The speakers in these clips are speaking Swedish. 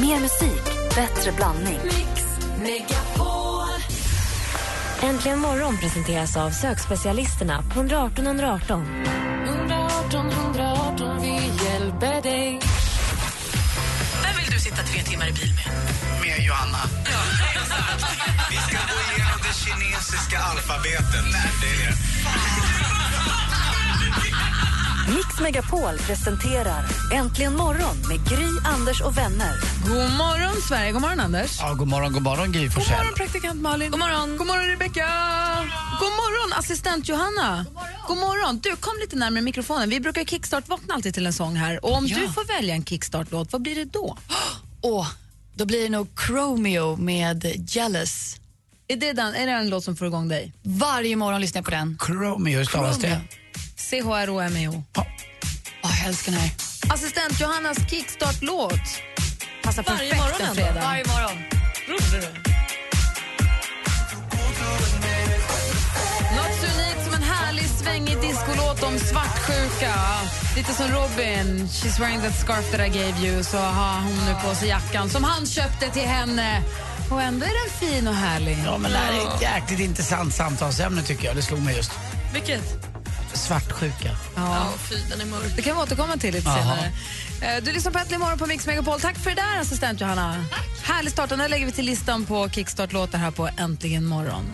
Mer musik, bättre blandning. Mix Megapol. Äntligen morgon presenteras av sökspecialisterna på 118 118. 118 118, vi hjälper dig. Vem vill du sitta tre timmar i bil med? med Johanna. Vi ska gå igenom det kinesiska alfabetet. Nej, det är det. Mix Megapol presenterar Äntligen morgon med Gry, Anders och vänner. God morgon, Sverige. God morgon, Anders. Ja, god morgon, god morgon, Gry God Forssell. morgon, praktikant Malin. God morgon, God morgon Rebecka. God morgon, assistent Johanna. God morgon. Du, kom lite närmare mikrofonen. Vi brukar kickstart-vakna alltid till en sång här. Och om du får välja en kickstart-låt, vad blir det då? Åh, då blir det nog Chromeo med Jealous. Är det, den, är det en låt som får igång dig? Varje morgon lyssnar jag på den. Chromeo, hur stavas det? C-H-R-O-M-E-O. Åh, jag älskar den här. Assistent Johannas kickstart-låt. Passar Varje perfekt morgon en ändå. fredag. Varje morgon. Något så unikt som en härlig svängig discolåt om svartsjuka. Lite som Robin, She's wearing that scarf that I gave you, så har hon nu på sig jackan som han köpte till henne. Och ändå är den fin och härlig. Ja, men det här är ett jäkligt intressant samtalsämne tycker jag. Det slog mig just. Vilket? Svartsjuka. Ja. fy, den är mörk. Det kan vi återkomma till lite senare. Eh, Du lyssnar på Äntligen morgon på Mix Megapol. Tack för det där, assistent Johanna. Härlig start. Den lägger vi till listan på kickstart-låtar här på Äntligen morgon.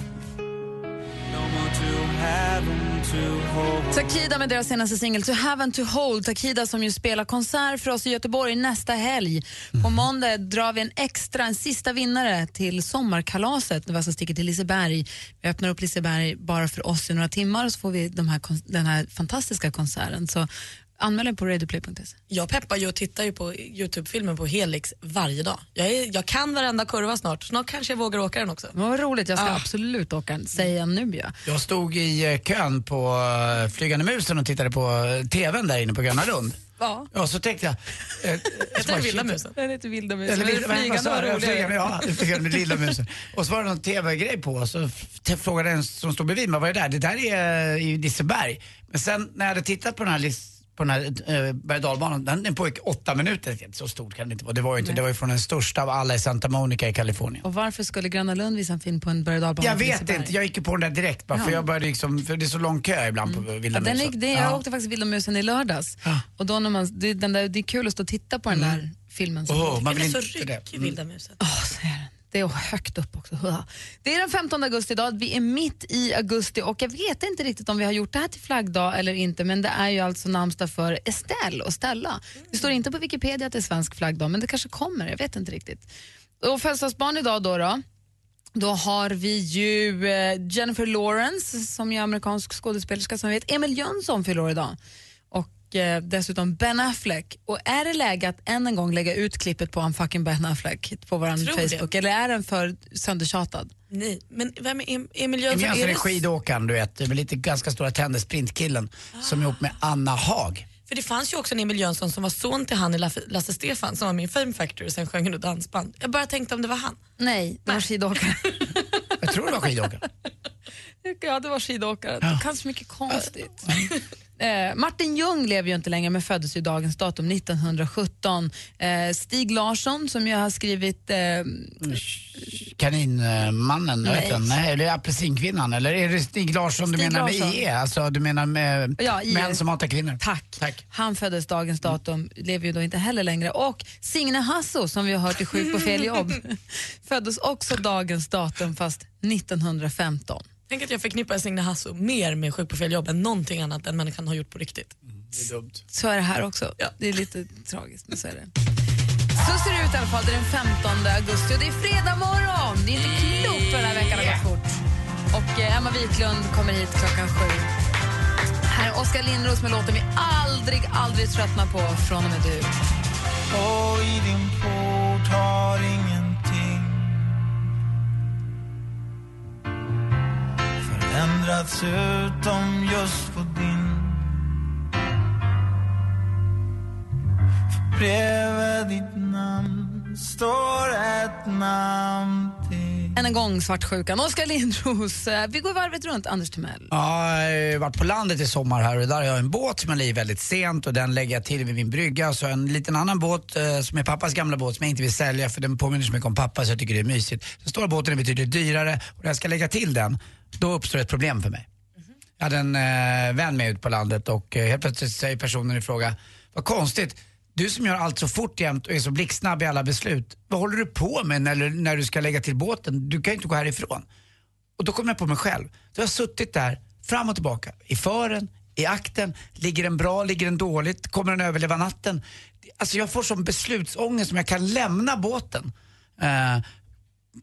Takida med deras senaste singel To have and to hold. Takida som ju spelar konsert för oss i Göteborg nästa helg. På måndag drar vi en extra, en sista vinnare till sommarkalaset när vi alltså sticker till Liseberg. Vi öppnar upp Liseberg bara för oss i några timmar och så får vi de här, den här fantastiska konserten. Så anmäl dig på radioplay.se. Jag peppar ju och tittar ju på Youtube-filmen på Helix varje dag. Jag, är, jag kan varenda kurva snart. Snart kanske jag vågar åka den också. Vad roligt, jag ska absolut åka, säger jag nu. Ja. Jag stod i eh, kön på eh, Flygande musen och tittade på eh, TVn där inne på Gröna Lund. Ja. Ja, så tänkte jag... eh, så bara, det Vilda musen? Den heter Vilda musen. Eller men vilda, flygande var jag? roligare. Flygande, ja, flygande med lilla musen. Och så var det någon tv-grej på så frågade en som stod bredvid mig, vad är det där? Det där är i Liseberg. Men sen när jag hade tittat på den här lis- på den här eh, berg dalbanan, den, den pågick åtta minuter. Så stort kan det inte vara. Det var ju inte, det var ju från den största av alla i Santa Monica i Kalifornien. Och varför skulle Gröna Lund visa en film på en berg dalbana Jag vet inte, jag gick ju på den där direkt bara för Ja. jag började liksom, för det är så lång kö ibland på Vilda Ja, den är, det, jag Ja. åkte faktiskt Vilda musen i lördags. Ja. Och då när man, det, den där, det är kul att stå och titta på den där filmen. som- Åh, man Det vill är inte så ryck det. i Vilda musen. Åh, så är den. Det är högt upp också. Det är den 15 augusti idag. Vi är mitt i augusti och jag vet inte riktigt om vi har gjort det här till flaggdag eller inte men det är ju alltså namnsdag för Estelle och Stella. Det står inte på Wikipedia att det är svensk flaggdag men det kanske kommer, jag vet inte riktigt. Och födelsedagsbarn idag då, då då har vi ju eh, Jennifer Lawrence som är amerikansk skådespelerska som vi vet. Emil Jönsson fyller år idag. Eh, dessutom Ben Affleck. Och är det läge att än en gång lägga ut klippet på en fucking Ben Affleck på vår Tror det. Facebook eller är den för söndertjatad? Nej, men vem är Em- Emil Emil Jönsson? Jönsson är det- skidåkaren, du vet, med lite ganska stora tänder, sprintkillen, som är ihop med Anna Haag. För det fanns ju också en Emil Jönsson som var son till han i Lasse- Stefan som var med i Fame Factory och sen sjöng han dansband. Jag bara tänkte om det var han. Nej, det var skidåkare. Jag tror det var skidåkare. ja, det var skidåkare. Det kan så mycket konstigt. Eh, Martin Ljung lever ju inte längre men föddes ju dagens datum 1917. Eh, Stig Larsson som ju har skrivit eh, Kaninmannen, Nej. Nej, eller apelsinkvinnan. Eller är det Stig Larsson du Stig menar Larsson. med IE? Alltså du menar med Ja, IE. män som hatar kvinnor? Tack. Tack. Han föddes dagens datum, lever ju då inte heller längre. Och Signe Hasso, som vi har hört är sjuk på fel jobb, föddes också dagens datum fast 1915. Tänk att jag förknippar Signe Hasso mer med Sjuk på fel jobb än någonting annat den människan har gjort på riktigt. Det är dumt. Så är det här också. Ja. Det är lite tragiskt, men så är det. Så ser det ut i alla fall. Det är den 15 augusti och det är fredag morgon. Det är inte klokt vad den här veckan har gått fort. Och eh, Emma Wiklund kommer hit klockan sju. Här är Oskar Lindros med låten vi aldrig, aldrig tröttnar på från och med du. Och i din port har ingenting ändrats utom just på din. För bredvid ditt namn står ett namn än en gång svartsjukan. Oskar Lindros, eh, vi går varvet runt. Anders Timell. Ja, jag har varit på landet i sommar här och där har jag en båt som jag lägger väldigt sent och den lägger jag till vid min brygga. Så en liten annan båt eh, som är pappas gamla båt som jag inte vill sälja för den påminner så mycket om pappa så jag tycker det är mysigt. Den stora båten är betydligt dyrare och när jag ska lägga till den, då uppstår ett problem för mig. Jag hade en eh, vän med ut på landet och eh, helt plötsligt säger personen i fråga, vad konstigt, du som gör allt så fort jämt och är så blixtsnabb i alla beslut, vad håller du på med när, när du ska lägga till båten? Du kan ju inte gå härifrån. Och då kom jag på mig själv. Då har jag suttit där fram och tillbaka, i fören, i akten, ligger den bra, ligger den dåligt, kommer den överleva natten? Alltså jag får sån beslutsångest som jag kan lämna båten. Eh,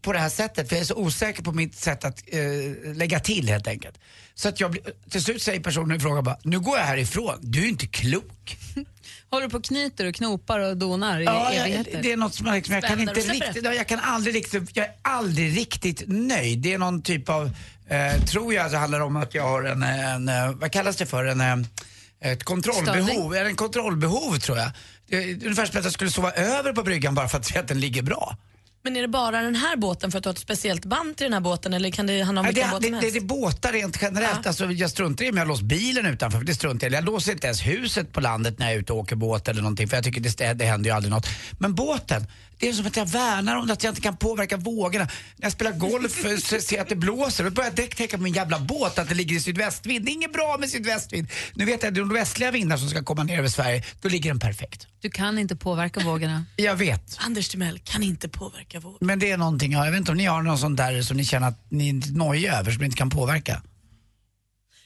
på det här sättet, för jag är så osäker på mitt sätt att eh, lägga till helt enkelt. Så att jag till slut säger personen i fråga bara, nu går jag härifrån, du är inte klok. Håller du på och knyter och knopar och donar i Ja, jag, evigheter? det är något som jag, liksom, jag kan inte riktigt, ja, jag kan aldrig riktigt, jag är aldrig riktigt nöjd. Det är någon typ av, eh, tror jag det handlar om att jag har en, en eh, vad kallas det för, en, eh, ett kontrollbehov, eller en kontrollbehov tror jag. Ungefär som att jag skulle sova över på bryggan bara för att se att den ligger bra. Men är det bara den här båten för att du har ett speciellt band till den här båten eller kan det handla om vilken båt det, som det, helst? det är båtar rent generellt. Alltså, jag struntar i om jag låst bilen utanför, för det struntar jag. Jag låser inte ens huset på landet när jag är ute och åker båt eller någonting, för jag tycker det, det händer ju aldrig något. Men båten, det är som att jag värnar om det, att jag inte kan påverka vågorna. När jag spelar golf så ser jag att det blåser, då börjar jag tänka på min jävla båt, att det ligger i sydvästvind. Det är inget bra med sydvästvind. Nu vet jag att det är de västliga vindar som ska komma ner över Sverige, då ligger den perfekt. Du kan inte påverka vågorna. Jag vet. Anders Timell kan inte påverka vår. Men det är någonting, ja, jag vet inte om ni har någon sån där som ni känner att ni är nojiga över, som ni inte kan påverka.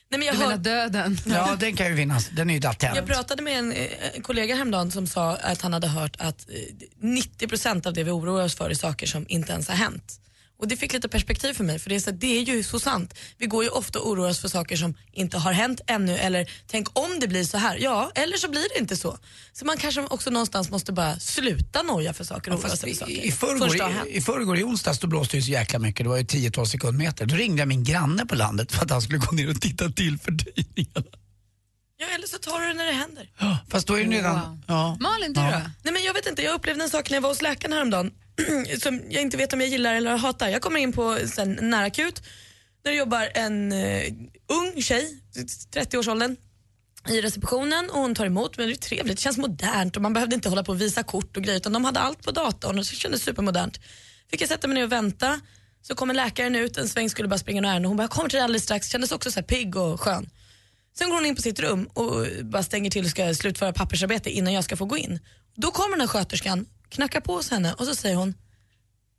Nej, men jag, Du menar hör, döden? Ja, den kan ju finnas. Den är ju latent. jag pratade med en, eh, en kollega häromdagen som sa att han hade hört att eh, 90% av det vi oroar oss för är saker som inte ens har hänt. Och det fick lite perspektiv för mig för det är, så, det är ju så sant. Vi går ju ofta och oroar oss för saker som inte har hänt ännu eller tänk om det blir så här. Ja, eller så blir det inte så. Så man kanske också någonstans måste bara sluta noja för saker och oroa Fast sig i, för saker. i, förrgår, det har i. I förrgår i onsdags då blåste det så jäkla mycket, det var ju 10-12 sekundmeter. Då ringde jag min granne på landet för att han skulle gå ner och titta till fördröjningarna. Ja, eller så tar du det när det händer. Ja, fast då är det redan... Wow. Ja. Malin, du Ja. då? Nej, men jag vet inte, jag upplevde en sak när jag var hos läkaren häromdagen som jag inte vet om jag gillar eller hatar. Jag kommer in på sen, närakut där det jobbar en eh, ung tjej, 30-årsåldern i receptionen och hon tar emot men det är trevligt, det känns modernt och man behövde inte hålla på och visa kort och grejer utan de hade allt på datorn och så kändes supermodernt. Fick jag sätta mig ner och vänta så kommer läkaren ut, en sväng skulle bara springa några ärenden och hon bara "Jag kommer till dig alldeles strax, kändes också så här pigg och skön. Sen går hon in på sitt rum och bara stänger till och ska slutföra pappersarbete innan jag ska få gå in. Då kommer den här sköterskan, knackar på hos henne och så säger hon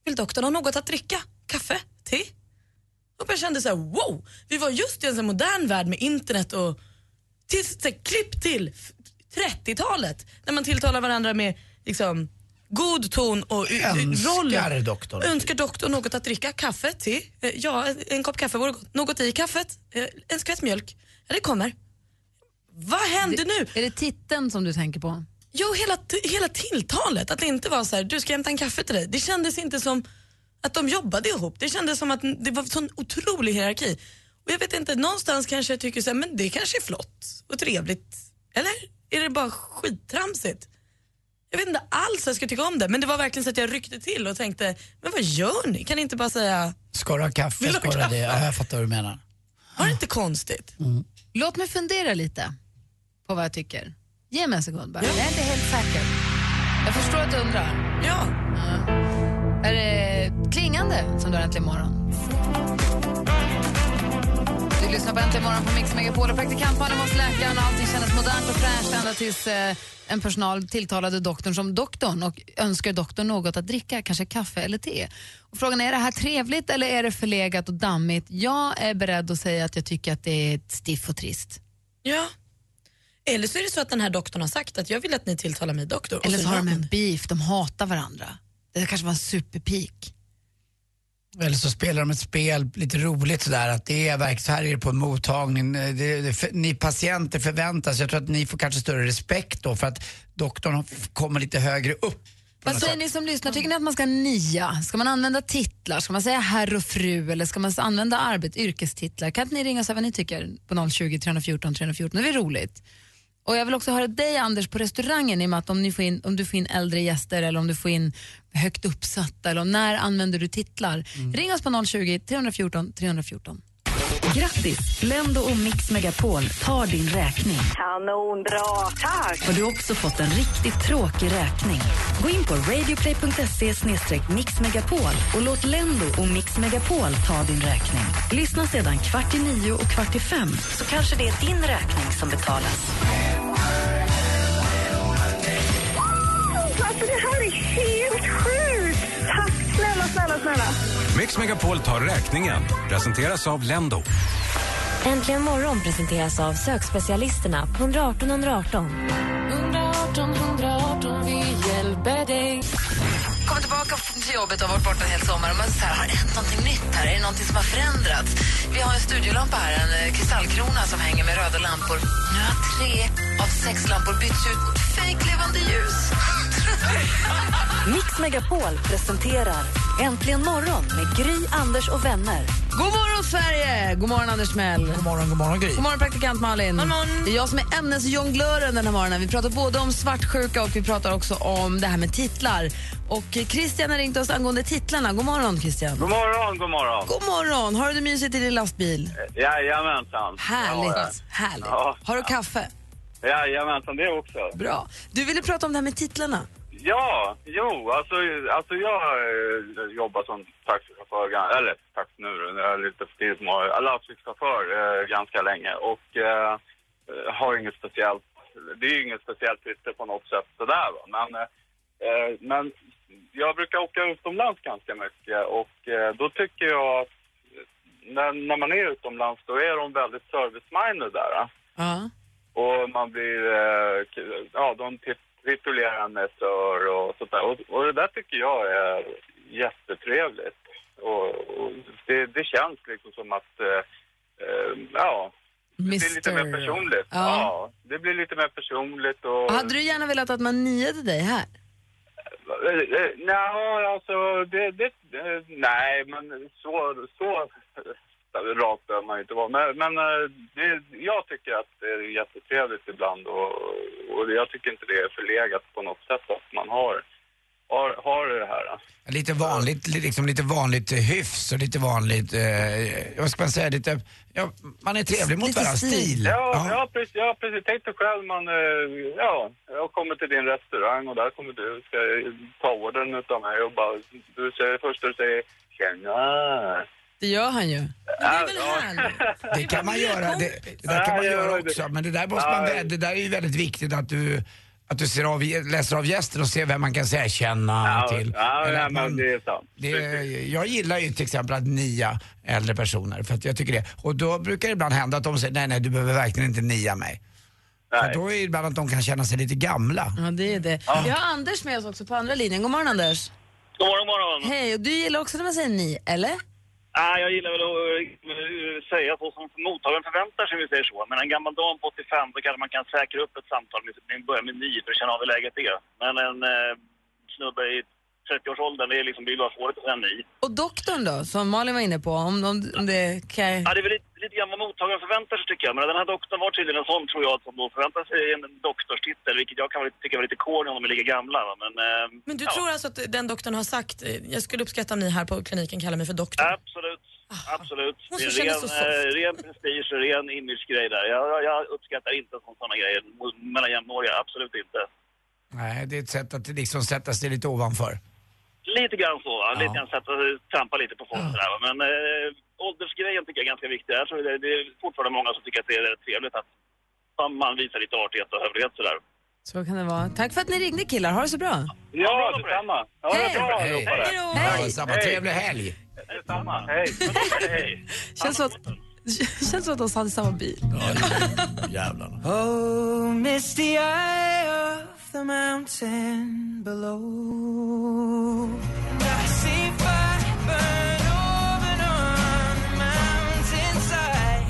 Vill doktorn ha något att dricka? Kaffe? Te? Och jag kände så här: wow, vi var just i en sån modern värld med internet och till, så här, klipp till f- 30-talet när man tilltalar varandra med liksom, god ton och. Önskar doktorn. Önskar doktorn något att dricka? Kaffe? Te? Eh, Ja, en- en kopp kaffe vore gott. Något i kaffet? Eh, En skvätt mjölk? Ja, det kommer. Vad hände nu? Är det titeln som du tänker på? Jo, hela, hela tilltalet. Att det inte var så här, du ska hämta en kaffe till dig. Det kändes inte som att de jobbade ihop. Det kändes som att det var en sån otrolig hierarki. Och jag vet inte, någonstans kanske jag tycker så här, men det kanske är flott och trevligt. Eller? Är det bara skittramsigt? Jag vet inte alls hur jag ska tycka om det, men det var verkligen så att jag ryckte till och tänkte, men vad gör ni? Kan ni inte bara säga, Ska du ha kaffe? Ska du ha det? kaffe? Ja, jag fattar vad du menar. var det inte konstigt? Låt mig fundera lite på vad jag tycker. Ge mig en sekund bara. Jag är inte helt säker. Jag förstår att du undrar. Ja. Är det klingande som du har äntligen morgon? Du lyssnar på Äntligen morgon på Mix Megapol och praktikantmannen hos läkaren och allting kändes modernt och fräscht ända tills eh, en personal tilltalade doktorn som doktorn och önskar doktorn något att dricka, kanske kaffe eller te. Och frågan är, är det här trevligt eller är det förlegat och dammigt? Jag är beredd att säga att jag tycker att det är stiff och trist. ja. Eller så är det så att den här doktorn har sagt att jag vill att ni tilltalar mig doktor. Eller så har gör de man en beef, de hatar varandra. Det kanske var en superpeak. Eller så spelar de ett spel lite roligt sådär att det är verkligen så här är det på en mottagning. Det, det, för, ni patienter förväntas, jag tror att ni får kanske större respekt då för att doktorn kommer lite högre upp. Vad säger sätt. ni som lyssnar? Tycker ni att man ska nia? Ska man använda titlar? Ska man säga herr och fru? Eller ska man använda arbet, yrkestitlar? Kan inte ni ringa och säga vad ni tycker på 020 314 314? Det är roligt. Och jag vill också höra dig Anders på restaurangen i och med att om, ni får in, om du får in äldre gäster eller om du får in högt uppsatta eller om när använder du titlar. Ring oss på 020 314 314. Grattis! Lendo och Mix Megapol tar din räkning. Kanonbra, tack! Har du också fått en riktigt tråkig räkning? Gå in på radioplay.se mixmegapol och låt Lendo och Mix Megapol ta din räkning. Lyssna sedan kvart i nio och kvart i fem så kanske det är din räkning som betalas. Snälla. Mix Megapol tar räkningen. Presenteras av Lendo. Äntligen morgon presenteras av sökspecialisterna på 118 118. 118 118, vi hjälper dig. Kommer tillbaka till jobbet och varit borta en hel sommar och man så här, har det hänt någonting nytt här? Är det någonting som har förändrats? Vi har en studiolampa här, en eh, kristallkrona som hänger med röda lampor. Nu har tre av sex lampor bytts ut mot fejklevande ljus. Mix Megapol presenterar Äntligen morgon med Gry, Anders och vänner. God morgon, Sverige! God morgon, Anders Mell. God morgon, god morgon Gry. God morgon, praktikant Malin. Det är jag som är ämnesjonglören den här morgonen. Vi pratar både om svartsjuka och vi pratar också om det här med titlar. Och eh, Christian har ringt oss angående titlarna. God morgon, Christian. God morgon, god morgon. God morgon! Har du det mysigt i din lastbil? Jajamensan. Härligt. Härligt. Ja. Har du kaffe? Jajamensan, det också. Bra. Du ville prata om det här med titlarna. Ja, jo, alltså, alltså jag eh, jobbar som taxichaufför, eller taxi nu, då, jag är lite för tidigt lastbilschaufför eh, ganska länge och eh, eh, har inget speciellt, det är ju inget speciellt titel på något sätt sådär va, men, eh, men jag brukar åka utomlands ganska mycket och eh, då tycker jag att när, när man är utomlands då är de väldigt service-minded där. eh. Ja. Och man blir, eh, ja de tit- med sir och sånt där. Och, och det där tycker jag är jättetrevligt. Och, och det, det känns liksom som att, eh, eh, ja, det blir lite mer personligt. Ja. Ja. det blir lite mer personligt och... Hade du gärna velat att man niade dig här? Eh, eh, Nej, alltså det, det, nej, men så, så rakt behöver man ju inte vara. Men, men eh, det, jag tycker att det är jättetrevligt ibland och, och jag tycker inte det är förlegat på något sätt att man har, har, har det här. Lite vanligt, li- liksom lite vanligt hyfs och lite vanligt, eh, vad ska man säga, lite, ja, man är trevlig mot varandra. stil. Stil. Ja, ja. precis. Ja, precis. Tänk dig själv, man, eh, ja, jag kommer till din restaurang och där kommer du, ska ta ordern utav mig och bara, du säger först du säger tjena. Det gör han ju. Det är väl härligt? Det kan man göra, det, det där kan man göra också. det- Men det där, måste man, vä- det där är ju väldigt viktigt att du, att du ser av, läser av gästen och ser vem man kan säga känna Ja, till. ja, Eller man- det är sant. Det, jag gillar ju till exempel att nia äldre personer, för att jag tycker det. Och då brukar det ibland hända att de säger nej, nej, du behöver verkligen inte nia mig. För då är det ibland att de kan känna sig lite gamla. Ja, det är det. Vi har Anders med oss också på andra linjen. God morgon, Anders. God morgon, morgon. Hej, och du gillar också när man säger ni, eller? Ah, jag gillar väl att eh, säga så som mottagaren förväntar sig, om vi säger så. Men en gammal dam på 85, då kanske man kan säkra upp ett samtal med, med börja med 9 för att känna av hur läget är. Men en eh, snubbe i 30-årsåldern, det är liksom, är bara svårt att säga ni. Och doktorn då, som Malin var inne på, om, om, om det kan... Ja, det är väl lite, lite grann vad mottagaren förväntar sig tycker jag. Men den här doktorn var tydligen en sån, tror jag, som då förväntar sig en doktorstitel, vilket jag kan tycka var lite corny om de är lika gamla. Men, eh, Men du ja. tror alltså att den doktorn har sagt, eh, jag skulle uppskatta om ni här på kliniken kallar mig för doktor? Absolut. Absolut. Hon Det är ren, så eh, ren prestige och ren imagegrej där. Jag, jag, uppskattar inte sådana grejer mellan jämnåriga. Absolut inte. Nej, det är ett sätt att liksom sätta sig lite ovanför. Lite grann så. Va? Ja. Lite grann sätta, trampa lite på folk sådär. va. Men eh, åldersgrejen tycker jag är ganska viktig. Tror det, det är fortfarande många som tycker att det är rätt trevligt att man visar lite artighet och hövlighet sådär. Så kan det vara. Tack för att ni ringde killar, ha det så bra. Ja, detsamma. Ja, Hej. det är bra Hej. Hej. Ja, samma Hej. trevlig helg. Detsamma. Hej. Hej. Känns som att, känns som att de hade samma bil. Jävlarna. Oh, misty eye of the mountain below. I see fire burn over on the mountainside.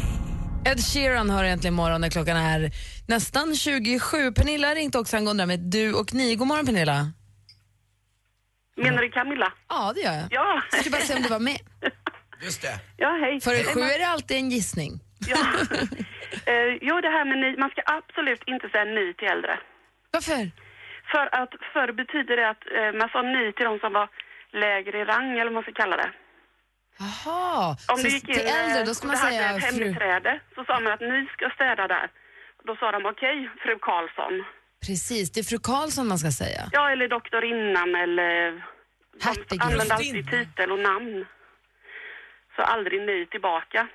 Ed Sheeran hör äntligen morgon när klockan är nästan 27. Pernilla har ringt också angående med du och ni. God morgon Pernilla. Menar du Camilla? Ja, det gör jag. Ja. Jag skulle bara se om du var med. Just det. Ja, hej. För sju är det alltid en gissning. Ja. Eh, jo, det här med ni, man ska absolut inte säga ni till äldre. Varför? För att förr betyder det att eh, man sa ni till de som var lägre i rang, eller vad man ska kalla det. Jaha, Om så du gick in till äldre eh, då ska och man du hade säga ett fru. hembiträde, så sa man att ni ska städa där. Då sa de okej, fru Karlsson. Precis, det är fru Karlsson man ska säga. Ja, eller doktorinnan eller... Hertig. De använde alltid titel och namn. Så aldrig ni tillbaka.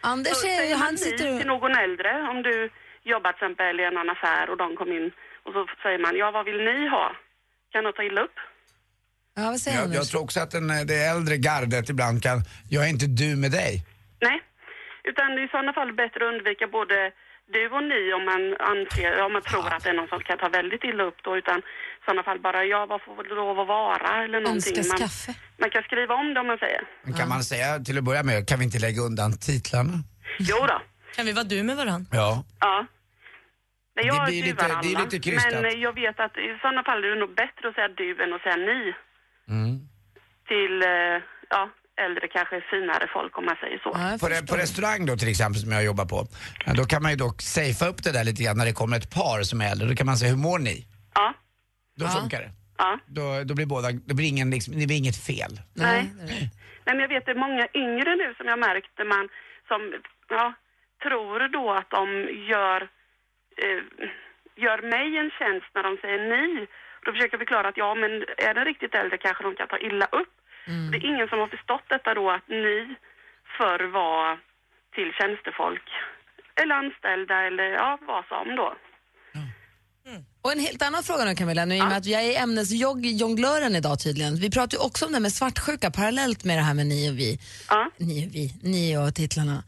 Anders Så är, han sitter och... till någon äldre, om du jobbar till exempel i en annan affär och de kom in och så säger man, ja vad vill ni ha? Kan jag ta illa upp? Ja, vad säger Jag, jag tror också att den, eh, det äldre gardet ibland kan, jag är inte du med dig. Nej, utan det är i sådana fall bättre att undvika både du och ni om man anser, om man tror att det är någon som kan ta väldigt illa upp då, utan i sådana fall bara ja, vad får det lov att vara eller någonting. Man, skaffe. man kan skriva om det om man säger. Men kan man säga till att börja med, kan vi inte lägga undan titlarna? Jo då. Kan vi vara du med varann? Ja. Ja. Nej, Det jag blir lite- det är alla, lite krystat. Men jag vet att i sådana fall är det nog bättre att säga du än att säga ni. Mm. Till, eh, ja, äldre kanske finare folk om man säger så. På, re- på restaurang då till exempel som jag jobbar på, ja, då kan man ju dock safea upp det där lite grann när det kommer ett par som är äldre. Då kan man säga, hur mår ni? Ja. Då Ja. funkar det. Ja. Då, då blir båda, det blir, ingen, liksom, det blir inget fel. Nej. Nej, men jag vet det är många yngre nu som jag märkt man som, ja, tror då att de gör, eh, gör mig en tjänst när de säger ni. Då försöker jag förklara att ja, men är den riktigt äldre kanske de kan ta illa upp. Det är ingen som har förstått detta då att ni förr var till tjänstefolk eller anställda eller ja, vad som då. Och en helt annan fråga nu Camilla, nu, i och med att jag är ämnesjonglören idag tydligen. Vi pratar ju också om det här med svartsjuka parallellt med det här med ni och vi. Ni och vi, ni och titlarna.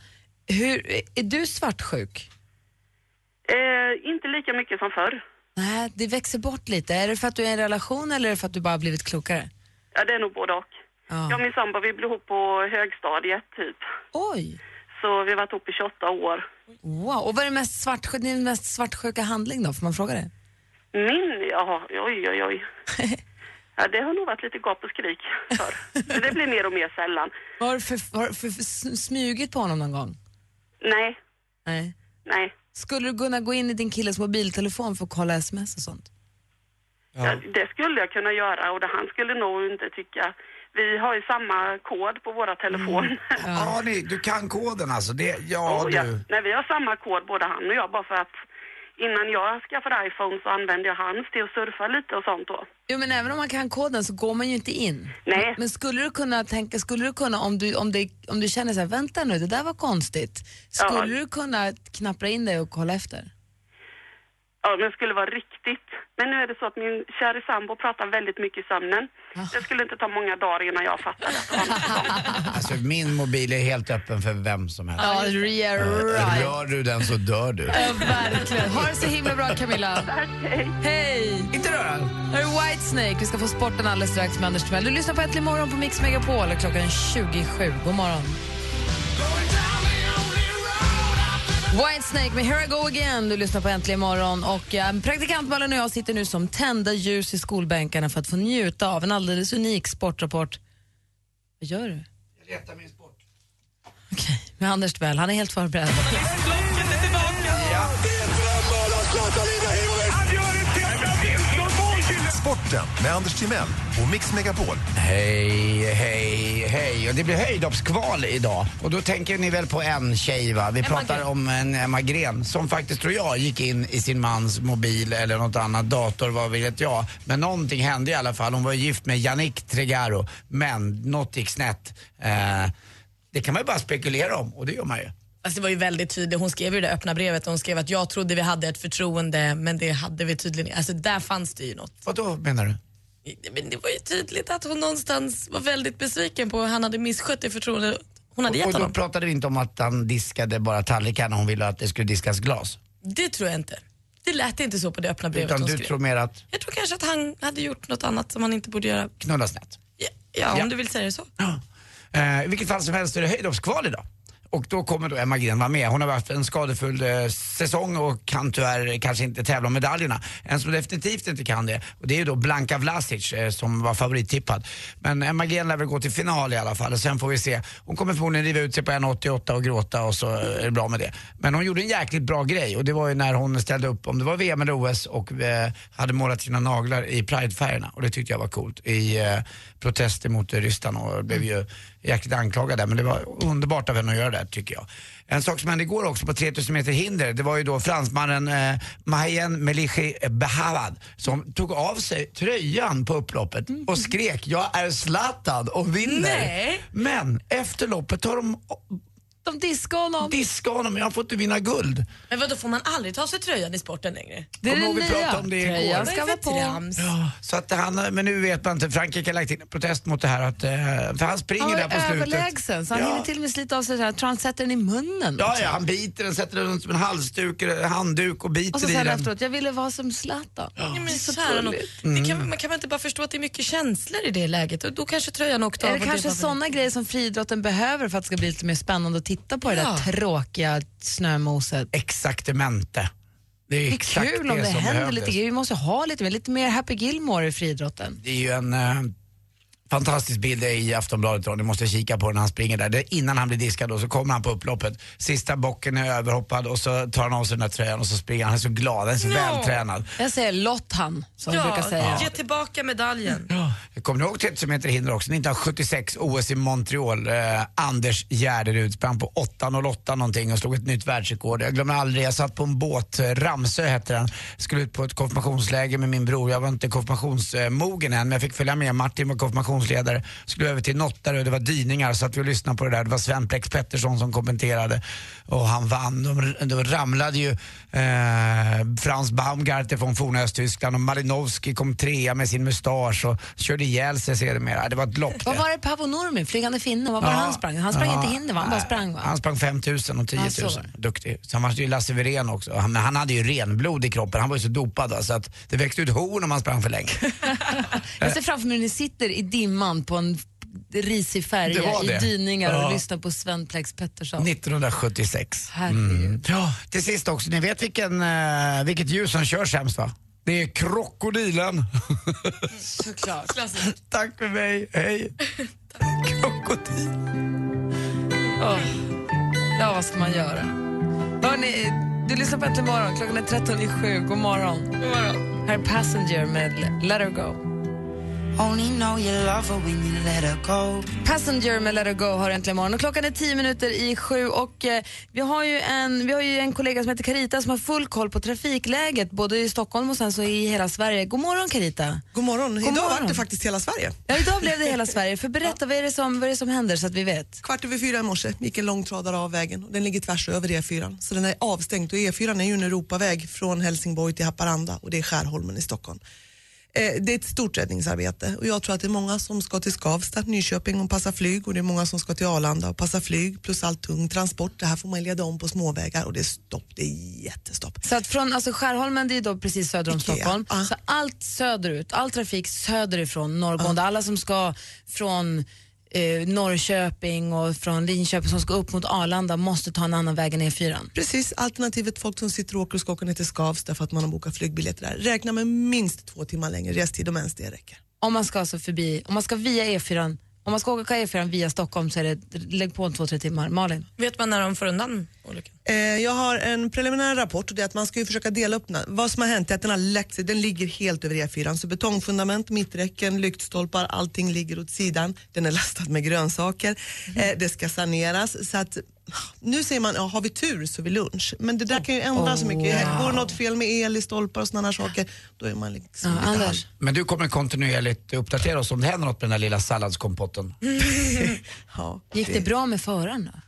Hur, är du svartsjuk? Eh, inte lika mycket som förr. Nej, det växer bort lite. Är det för att du är i en relation eller är det för att du bara har blivit klokare? Ja, det är nog både och. Ja. Jag och min sambo, vi blev ihop på högstadiet typ. Oj! Så vi har varit ihop i 28 år. Wow. Och vad är det mest svartsjuka, din mest svartsjuka handling då? Får man fråga det? Min, ja, oj, oj, oj. Ja, det har nog varit lite gap och skrik för. Men det blir mer och mer sällan. Har du för, för, för smugit på honom någon gång? Nej, Nej. nej. Skulle du kunna gå in i din killes mobiltelefon för att kolla sms och sånt? Ja. Det skulle jag kunna göra och det, han skulle nog inte tycka. Vi har ju samma kod på våra telefoner. Ja, ni, du kan koden alltså. Det, ja, ja, du. nej, vi har samma kod både han och jag bara för att innan jag skaffade iPhone så använde jag hans till att surfa lite och sånt då. Jo, men även om man kan koden så går man ju inte in. Nej. Men skulle du kunna tänka, skulle du kunna om du, om det, om du känner så här, vänta nu, det där var konstigt. Skulle Ja. du kunna knappra in dig och kolla efter? Ja, men det skulle vara riktigt. Men nu är det så att min kära sambo pratar väldigt mycket i sömnen. Det skulle inte ta många dagar innan jag fattade att det var något. Alltså min mobil är helt öppen för vem som helst. Ja, yeah, Eh, right. Rör du den så dör du. Ja, verkligen. Ha det så himla bra Camilla. Hej! Inte röra. Här är Whitesnake. Vi ska få sporten alldeles strax med Anders Timell. Du lyssnar på Äntligen morgon på Mix Megapol. Klockan är 27. God morgon. Whitesnake med Here I go again. Du lyssnar på Äntligen morgon. Och, ja, praktikant Malin och jag sitter nu som tända ljus i skolbänkarna för att få njuta av en alldeles unik sportrapport. Vad gör du? Jag letar min sport. Okej, med Anders Timell. Han är helt förberedd. Sporten med Anders Timell och Mix Megapol. Hej, hej, hej. Och det blir höjdhoppskval idag. Och då tänker ni väl på en tjej va? Vi pratar om en Emma Gren som faktiskt tror jag gick in i sin mans mobil eller något annat dator, vad vet jag. Men någonting hände i alla fall. Hon var gift med Yannick Tregaro. Men något gick snett. Eh, det kan man ju bara spekulera om och det gör man ju. Alltså det var ju väldigt tydligt. Hon skrev ju det öppna brevet och hon skrev att jag trodde vi hade ett förtroende men det hade vi tydligen inte. Alltså där fanns det ju något. Vad då menar du? Men det var ju tydligt att hon någonstans var väldigt besviken på hur han hade misskött det förtroende hon hade gett och då honom. pratade vi inte om att han diskade bara tallrikarna, hon ville att det skulle diskas glas. Det tror jag inte. Det lät inte så på det öppna brevet Utan hon du skrev. tror mer att Jag tror kanske att han hade gjort något annat som han inte borde göra. knulla snett. Ja, om Ja. du vill säga det så. Eh, I vilket fall som helst är det höjdhoppskval idag. Och då kommer då Emma Gren vara med. Hon har haft en skadefull eh, säsong och kan tyvärr kanske inte tävla om medaljerna. En som definitivt inte kan det, och det är ju då Blanka Vlasic eh, som var favorittippad. Men Emma Gren lär väl gå till final i alla fall och sen får vi se. Hon kommer förmodligen riva ut sig på 1,88 och gråta och så eh, är det bra med det. Men hon gjorde en jäkligt bra grej och det var ju när hon ställde upp, om det var VM eller OS och eh, hade målat sina naglar i pridefärgerna och det tyckte jag var coolt i eh, protester mot Ryssland och blev ju jäkligt anklagad där men det var underbart av henne att göra det tycker jag. En sak som hände igår också på 3000 meter hinder, det var ju då fransmannen eh, Mayen Melichi Behavad som tog av sig tröjan på upploppet och skrek jag är Zlatan och vinner. Nej. Men efter loppet har de De diskade honom. diskat honom, jag har fått vinna guld. Men vadå, får man aldrig ta sig tröjan i sporten längre? Det är Kommer det ihåg vi pratade om det igår? Tröjan ska vara på. trams? Ja, så att han, men nu vet man inte, Frankrike har lagt in en protest mot det här att, eh, för han springer Han där var på slutet. överlägsen så han Ja. hinner till och med slita av sig så här, tror han sätter den i munnen. Ja, också. ja, han biter den, sätter den som en halsduk, handduk och biter Och så i sen den. efteråt, jag ville vara som Zlatan. Ja, men Så det Mm. kan, man kan väl inte bara förstå att det är mycket känslor i det läget och då kanske tröjan åkte av. Är det kanske var- sådana grejer som friidrotten behöver för att det ska bli lite mer spännande att titta på det Ja. där tråkiga snömoset? Exaktamente. Det är, Det är kul om det händer behövdes. lite. Vi måste ha lite mer, lite mer Happy Gilmore i friidrotten. Det är ju en eh, fantastisk bild i Aftonbladet då. Ni måste kika på den när han springer där. Det, innan han blir diskad då så kommer han på upploppet. Sista bocken är överhoppad och så tar han av sig den där tröjan och så springer han. Han är så glad, han är så No. vältränad. Jag säger lott han, som Ja, brukar säga. ge tillbaka medaljen. Jag kommer ihåg 30 meter hinder också, 1976 OS i Montreal. Eh, Anders Gärderud sprang på 8.08 någonting och slog ett nytt världsrekord. Jag glömmer aldrig, jag satt på en båt, Ramsö hette den, skulle ut på ett konfirmationsläger med min bror. Jag var inte konfirmationsmogen än men jag fick följa med. Martin var konfirmationsledare. Skulle över till Nottare och det var dyningar så att vi lyssnade på det där. Det var Sven Plex Pettersson som kommenterade och han vann. De, de ramlade ju eh, Frans Baumgartner från forna Östtyskland och Malinowski kom trea med sin mustasch och körde ihjäl sig sedermera. Det var ett lopp Vad var det Paavo Nurmi, flygande finne, vad var det han sprang? Han sprang Ja. inte hinder va? Han bara sprang va? Han sprang 5000 och 10 000. Ja, så. Duktig. Sen var det ju Lasse Wirén också. Han, han hade ju renblod i kroppen. Han var ju så dopad va, så att det växte ut horn om han sprang för länge. Jag ser framför mig hur ni sitter i dimman på en risig Det färja i dyningar och Ja. lyssnar på Sven Plex Pettersson. 1976. Herregud. Ja, till sist också, ni vet vilken, eh, vilket djur som kör sämst va? Det är krokodilen. Såklart. Tack för mig, hej. Krokodil. Åh. Ja, vad ska man göra? Hörrni, du lyssnar på Äntligen morgon. Klockan är 13.07. God morgon. God morgon. Här är Passenger med Let Her Go. Only know you love her when you let her go. Passenger med Let Her Go har äntligen morgon. Och klockan är tio minuter i sju och eh, vi, har ju en, vi har ju en kollega som heter Carita som har full koll på trafikläget både i Stockholm och sen så i hela Sverige. God morgon Carita. God morgon. God Idag morgon. var det faktiskt hela Sverige. Ja, idag blev det hela Sverige. För berätta, vad är, det som, vad är det som händer så att vi vet? Kvart över fyra i morse gick en långtradare av vägen och den ligger tvärs över E4. Så den är avstängd och E4 är ju en Europaväg från Helsingborg till Haparanda och det är Skärholmen i Stockholm. Eh, det är ett stort räddningsarbete och jag tror att det är många som ska till Skavsta, Nyköping och passa flyg och det är många som ska till Arlanda och passa flyg plus all tung transport. Det här får man leda om på småvägar och det är stopp, det är jättestopp. Så att från alltså Skärholmen, det är då precis söder om Ikea. Stockholm. Så allt söderut, all trafik söderifrån, norrgående, alla som ska från eh, Norrköping och från Linköping som ska upp mot Arlanda måste ta en annan väg än E4. Precis, alternativet folk som sitter och åker och ska åka ner till Skavsta för att man har bokat flygbiljetter där. Räkna med minst två timmar längre restid om ens det räcker. Om man ska alltså förbi, om man ska via E4, om man ska åka E4 via Stockholm så är det, lägg på en två, tre timmar. Malin? Vet man när de får undan olyckan? Eh, jag har en preliminär rapport och det är att man ska ju försöka dela upp den. Vad som har hänt är att den har läckt sig, den ligger helt över E4. Så betongfundament, mitträcken, lyktstolpar, allting ligger åt sidan. Den är lastad med grönsaker. Eh, det ska saneras. Så att, nu säger man, ja, har vi tur så vi lunch. Men det där kan ju ändra så mycket. wow. Går det något fel med el i stolpar och sådana här saker, då är man liksom Ja, lite? Men du kommer kontinuerligt uppdatera oss om det händer något med den där lilla salladskompotten. ja, Gick det bra med föraren då?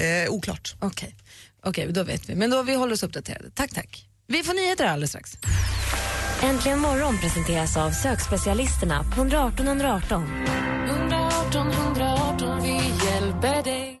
Eh, oklart. Okej, Okej, då vet vi. Men då vi håller oss uppdaterade. Tack, tack. Vi får nyheter alldeles strax. Äntligen morgon presenteras av sökspecialisterna på 118 118. 118 118, vi hjälper dig.